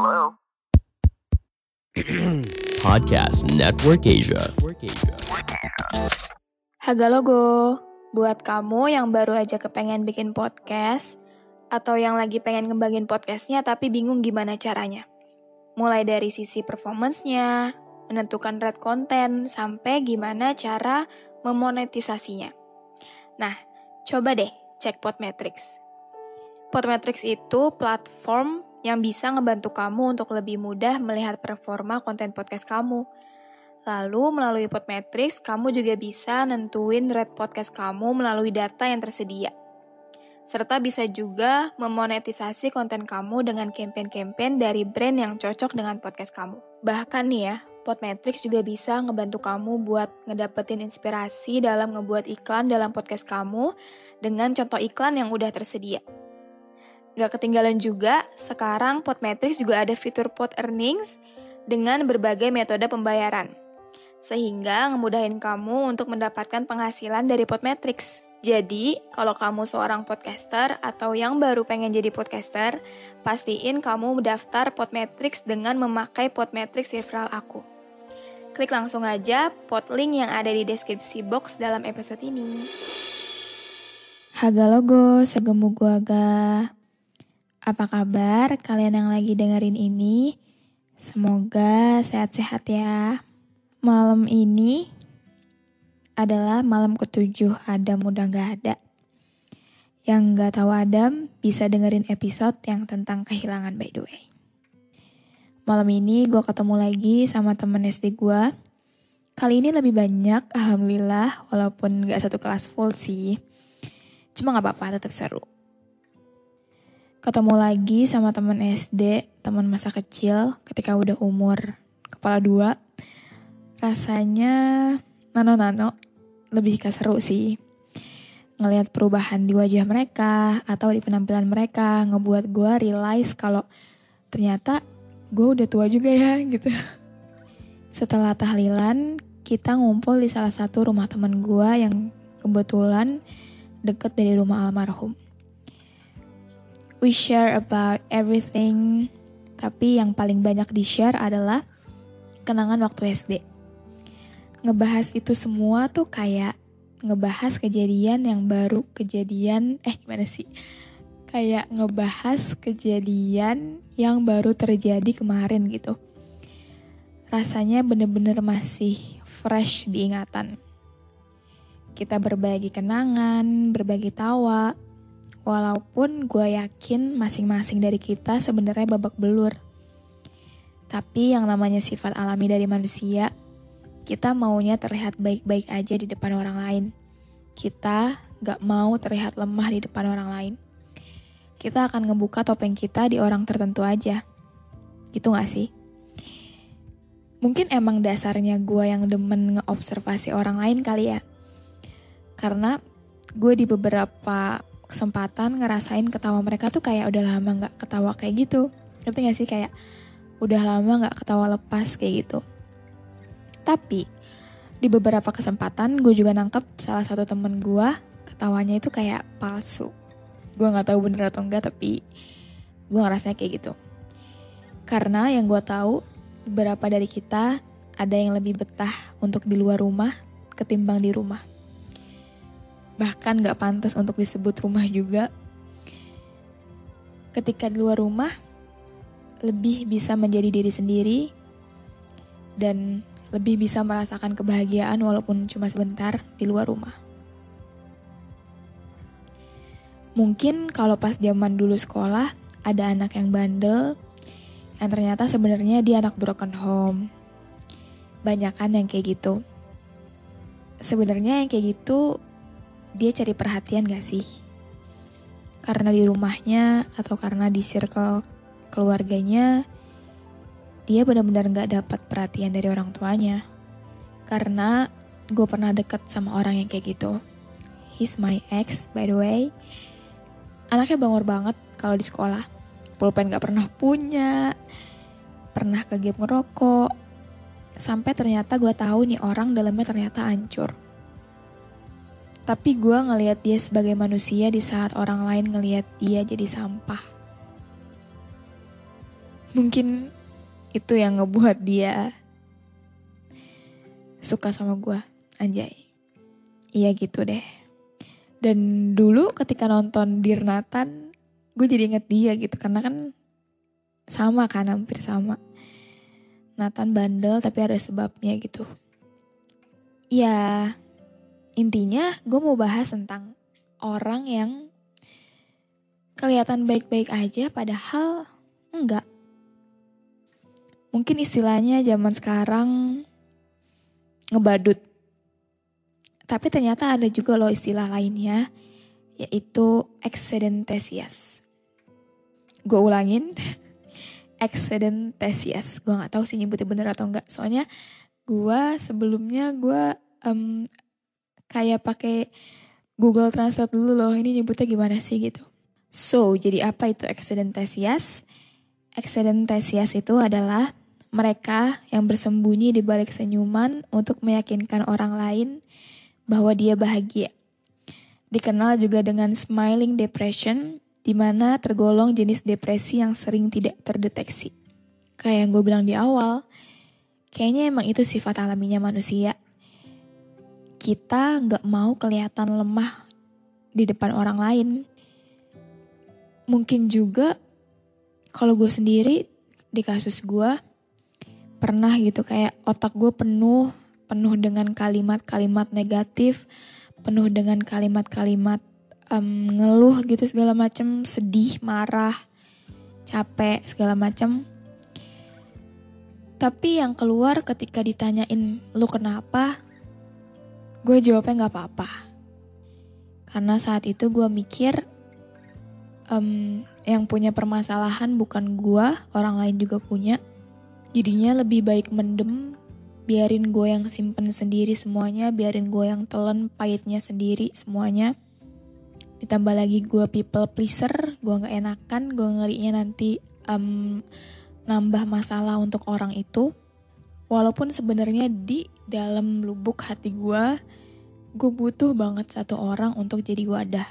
Hello? Podcast Network Asia. Haga logo, buat kamu yang baru aja kepengen bikin podcast, atau yang lagi pengen ngembangin podcastnya tapi bingung gimana caranya. Mulai dari sisi performance-nya, menentukan red content, sampai gimana cara memonetisasinya. Nah, coba deh cek Podmetrics. Podmetrics itu platform yang bisa ngebantu kamu untuk lebih mudah melihat performa konten podcast kamu. Lalu melalui Podmetrics, kamu juga bisa nentuin rate podcast kamu melalui data yang tersedia. Serta bisa juga memonetisasi konten kamu dengan campaign-campaign dari brand yang cocok dengan podcast kamu. Bahkan nih ya, Podmetrics juga bisa ngebantu kamu buat ngedapetin inspirasi dalam ngebuat iklan dalam podcast kamu dengan contoh iklan yang udah tersedia. Gak ketinggalan juga, sekarang Podmetrics juga ada fitur Pod Earnings dengan berbagai metode pembayaran. Sehingga ngemudahin kamu untuk mendapatkan penghasilan dari Podmetrics. Jadi, kalau kamu seorang podcaster atau yang baru pengen jadi podcaster, pastiin kamu mendaftar Podmetrics dengan memakai Podmetrics referral aku. Klik langsung aja pot link yang ada di deskripsi box dalam episode ini. Haga logo, segemu gua aga. Apa kabar kalian yang lagi dengerin ini? Semoga sehat-sehat ya. Malam ini adalah malam ketujuh Adam udah gak ada. Yang gak tahu Adam bisa dengerin episode yang tentang kehilangan by the way. Malam ini gue ketemu lagi sama temen SD gue. Kali ini lebih banyak, alhamdulillah, walaupun gak satu kelas full sih. Cuma gak apa-apa, tetap seru. Ketemu lagi sama temen SD, teman masa kecil, ketika udah umur kepala dua. Rasanya nano-nano, lebih ke seru sih. Ngelihat perubahan di wajah mereka atau di penampilan mereka ngebuat gue realize kalau ternyata gue udah tua juga ya gitu. Setelah tahlilan, kita ngumpul di salah satu rumah teman gue yang kebetulan deket dari rumah almarhum. We share about everything, tapi yang paling banyak di-share adalah kenangan waktu SD. Ngebahas itu semua tuh kayak ngebahas kejadian yang baru kejadian, eh gimana sih? Kayak ngebahas kejadian yang baru terjadi kemarin gitu. Rasanya bener-bener masih fresh diingatan. Kita berbagi kenangan, berbagi tawa, Walaupun gue yakin masing-masing dari kita sebenarnya babak belur. Tapi yang namanya sifat alami dari manusia, kita maunya terlihat baik-baik aja di depan orang lain. Kita gak mau terlihat lemah di depan orang lain. Kita akan ngebuka topeng kita di orang tertentu aja. Gitu gak sih? Mungkin emang dasarnya gue yang demen ngeobservasi orang lain kali ya. Karena gue di beberapa kesempatan ngerasain ketawa mereka tuh kayak udah lama nggak ketawa kayak gitu. Ngerti gak sih? Kayak udah lama nggak ketawa lepas kayak gitu. Tapi di beberapa kesempatan gue juga nangkep salah satu temen gue ketawanya itu kayak palsu. Gue nggak tahu bener atau enggak tapi gue ngerasanya kayak gitu. Karena yang gue tahu beberapa dari kita ada yang lebih betah untuk di luar rumah ketimbang di rumah bahkan gak pantas untuk disebut rumah juga. Ketika di luar rumah, lebih bisa menjadi diri sendiri dan lebih bisa merasakan kebahagiaan walaupun cuma sebentar di luar rumah. Mungkin kalau pas zaman dulu sekolah, ada anak yang bandel, yang ternyata sebenarnya dia anak broken home. Banyakan yang kayak gitu. Sebenarnya yang kayak gitu dia cari perhatian gak sih? karena di rumahnya atau karena di circle keluarganya dia benar-benar nggak dapat perhatian dari orang tuanya. Karena gue pernah deket sama orang yang kayak gitu. He's my ex by the way. Anaknya bangor banget kalau di sekolah. Pulpen nggak pernah punya. Pernah ke game ngerokok. Sampai ternyata gue tahu nih orang dalamnya ternyata hancur tapi gue ngelihat dia sebagai manusia di saat orang lain ngelihat dia jadi sampah. Mungkin itu yang ngebuat dia suka sama gue, anjay. Iya gitu deh. Dan dulu ketika nonton Dirnatan, gue jadi inget dia gitu. Karena kan sama kan, hampir sama. Nathan bandel tapi ada sebabnya gitu. Ya, Intinya gue mau bahas tentang orang yang kelihatan baik-baik aja padahal enggak. Mungkin istilahnya zaman sekarang ngebadut. Tapi ternyata ada juga loh istilah lainnya yaitu excedentesias. Gue ulangin, excedentesias. Gue gak tahu sih nyebutnya bener atau enggak. Soalnya gue sebelumnya gue um, kayak pakai Google Translate dulu loh, ini nyebutnya gimana sih gitu. So, jadi apa itu excedentesias? Excedentesias itu adalah mereka yang bersembunyi di balik senyuman untuk meyakinkan orang lain bahwa dia bahagia. Dikenal juga dengan smiling depression, di mana tergolong jenis depresi yang sering tidak terdeteksi. Kayak yang gue bilang di awal, kayaknya emang itu sifat alaminya manusia kita nggak mau kelihatan lemah di depan orang lain. Mungkin juga kalau gue sendiri di kasus gue pernah gitu kayak otak gue penuh penuh dengan kalimat-kalimat negatif, penuh dengan kalimat-kalimat um, ngeluh gitu segala macam, sedih, marah, capek segala macam. Tapi yang keluar ketika ditanyain lu kenapa, Gue jawabnya gak apa-apa. Karena saat itu gue mikir um, yang punya permasalahan bukan gue, orang lain juga punya. Jadinya lebih baik mendem, biarin gue yang simpen sendiri semuanya, biarin gue yang telan pahitnya sendiri semuanya. Ditambah lagi gue people pleaser, gue gak enakan, gue ngerinya nanti um, nambah masalah untuk orang itu. Walaupun sebenarnya di dalam lubuk hati gue, gue butuh banget satu orang untuk jadi wadah.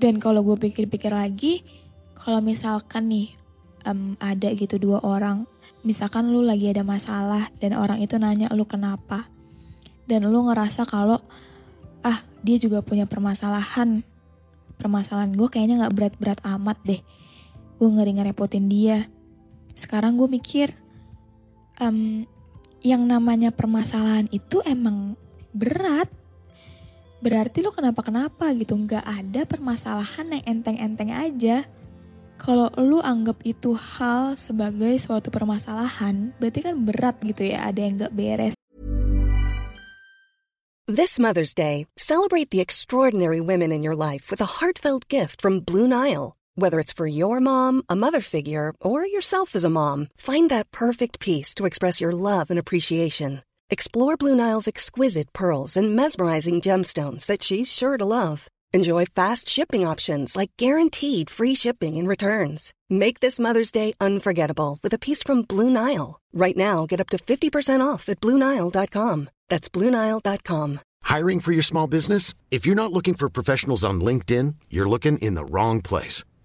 Dan kalau gue pikir-pikir lagi, kalau misalkan nih um, ada gitu dua orang, misalkan lu lagi ada masalah dan orang itu nanya lu kenapa, dan lu ngerasa kalau ah dia juga punya permasalahan, permasalahan gue kayaknya nggak berat-berat amat deh, gue ngeri ngerepotin dia. Sekarang gue mikir, um, yang namanya permasalahan itu emang berat. Berarti lo kenapa-kenapa gitu, nggak ada permasalahan yang enteng-enteng aja. Kalau lu anggap itu hal sebagai suatu permasalahan, berarti kan berat gitu ya, ada yang nggak beres. This Mother's Day, celebrate the extraordinary women in your life with a heartfelt gift from Blue Nile. Whether it's for your mom, a mother figure, or yourself as a mom, find that perfect piece to express your love and appreciation. Explore Blue Nile's exquisite pearls and mesmerizing gemstones that she's sure to love. Enjoy fast shipping options like guaranteed free shipping and returns. Make this Mother's Day unforgettable with a piece from Blue Nile. Right now, get up to 50% off at BlueNile.com. That's BlueNile.com. Hiring for your small business? If you're not looking for professionals on LinkedIn, you're looking in the wrong place.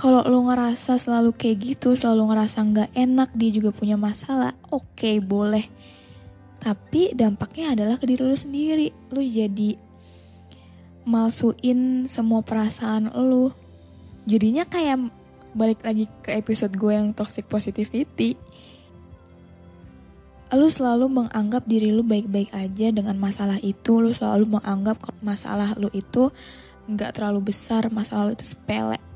Kalau lo ngerasa selalu kayak gitu, selalu ngerasa nggak enak, dia juga punya masalah, oke okay, boleh. Tapi dampaknya adalah ke diri lo sendiri. Lo jadi malsuin semua perasaan lo. jadinya kayak balik lagi ke episode gue yang toxic positivity lu selalu menganggap diri lu baik-baik aja dengan masalah itu lu selalu menganggap masalah lu itu nggak terlalu besar masalah lu itu sepele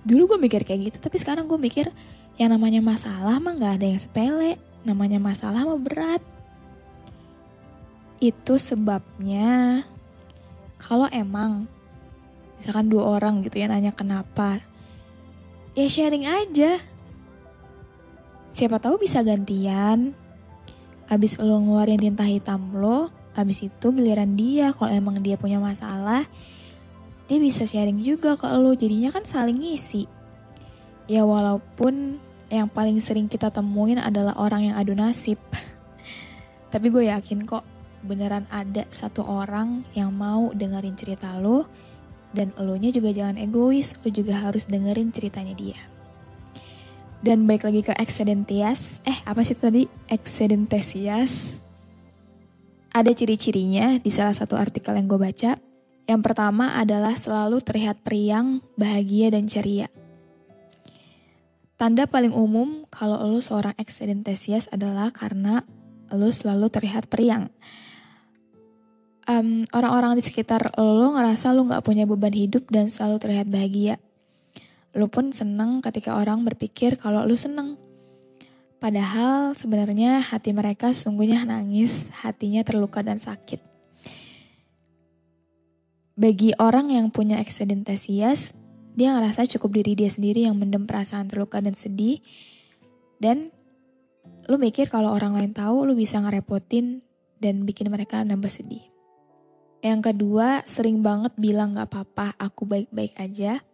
dulu gue mikir kayak gitu tapi sekarang gue mikir yang namanya masalah mah nggak ada yang sepele. Namanya masalah mah berat. Itu sebabnya kalau emang misalkan dua orang gitu ya nanya kenapa ya sharing aja. Siapa tahu bisa gantian. Abis lo ngeluarin tinta hitam lo abis itu giliran dia kalau emang dia punya masalah dia bisa sharing juga ke lo jadinya kan saling ngisi ya walaupun yang paling sering kita temuin adalah orang yang adu nasib tapi gue yakin kok beneran ada satu orang yang mau dengerin cerita lo dan lo nya juga jangan egois lo juga harus dengerin ceritanya dia dan baik lagi ke Excedentias. Eh, apa sih tadi? Excedentesias. Ada ciri-cirinya di salah satu artikel yang gue baca. Yang pertama adalah selalu terlihat periang, bahagia, dan ceria. Tanda paling umum kalau lo seorang excedentesias adalah karena lo selalu terlihat periang. Um, orang-orang di sekitar lo ngerasa lo gak punya beban hidup dan selalu terlihat bahagia Lu pun seneng ketika orang berpikir kalau lu seneng. Padahal sebenarnya hati mereka sungguhnya nangis, hatinya terluka dan sakit. Bagi orang yang punya eksidentesias, dia ngerasa cukup diri dia sendiri yang mendem perasaan terluka dan sedih. Dan lu mikir kalau orang lain tahu lu bisa ngerepotin dan bikin mereka nambah sedih. Yang kedua, sering banget bilang gak apa-apa, aku baik-baik aja.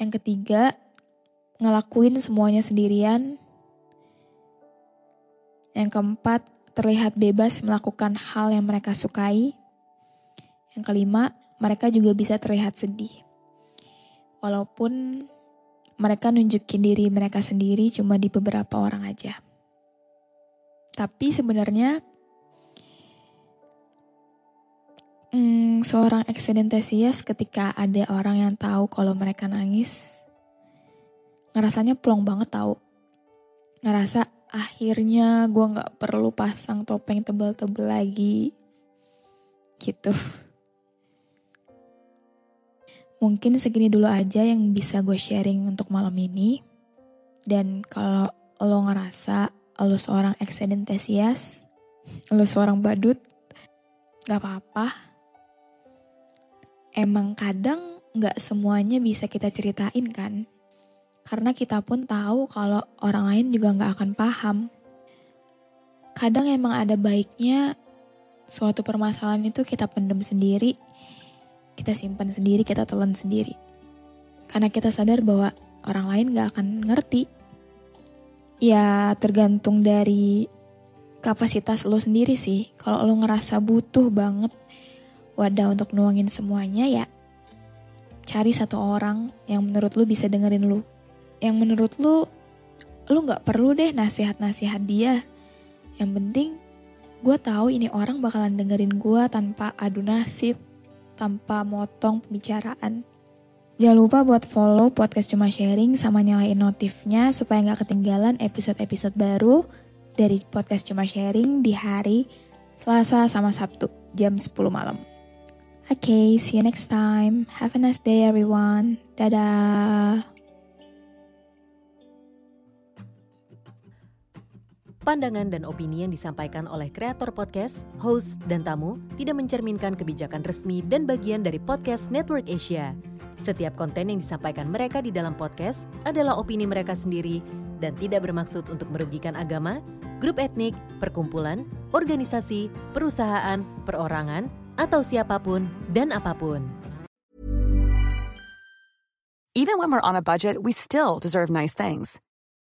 Yang ketiga, ngelakuin semuanya sendirian. Yang keempat, terlihat bebas melakukan hal yang mereka sukai. Yang kelima, mereka juga bisa terlihat sedih. Walaupun mereka nunjukin diri mereka sendiri cuma di beberapa orang aja. Tapi sebenarnya Hmm, seorang eksidentesias ketika ada orang yang tahu kalau mereka nangis, ngerasanya plong banget tahu. Ngerasa akhirnya gue nggak perlu pasang topeng tebel-tebel lagi, gitu. Mungkin segini dulu aja yang bisa gue sharing untuk malam ini. Dan kalau lo ngerasa lo seorang eksidentesias, lo seorang badut, gak apa-apa emang kadang nggak semuanya bisa kita ceritain kan. Karena kita pun tahu kalau orang lain juga nggak akan paham. Kadang emang ada baiknya suatu permasalahan itu kita pendem sendiri, kita simpan sendiri, kita telan sendiri. Karena kita sadar bahwa orang lain gak akan ngerti. Ya tergantung dari kapasitas lo sendiri sih. Kalau lo ngerasa butuh banget wadah untuk nuangin semuanya ya cari satu orang yang menurut lu bisa dengerin lu. Yang menurut lu, lu gak perlu deh nasihat-nasihat dia. Yang penting, gue tahu ini orang bakalan dengerin gue tanpa adu nasib, tanpa motong pembicaraan. Jangan lupa buat follow podcast Cuma Sharing sama nyalain notifnya supaya gak ketinggalan episode-episode baru dari podcast Cuma Sharing di hari Selasa sama Sabtu jam 10 malam. Okay, see you next time. Have a nice day, everyone. Dadah. Pandangan dan opini yang disampaikan oleh kreator podcast, host, dan tamu tidak mencerminkan kebijakan resmi dan bagian dari podcast Network Asia. Setiap konten yang disampaikan mereka di dalam podcast adalah opini mereka sendiri dan tidak bermaksud untuk merugikan agama, grup etnik, perkumpulan, organisasi, perusahaan, perorangan, atau siapa pun dan apa pun. Even when we're on a budget, we still deserve nice things.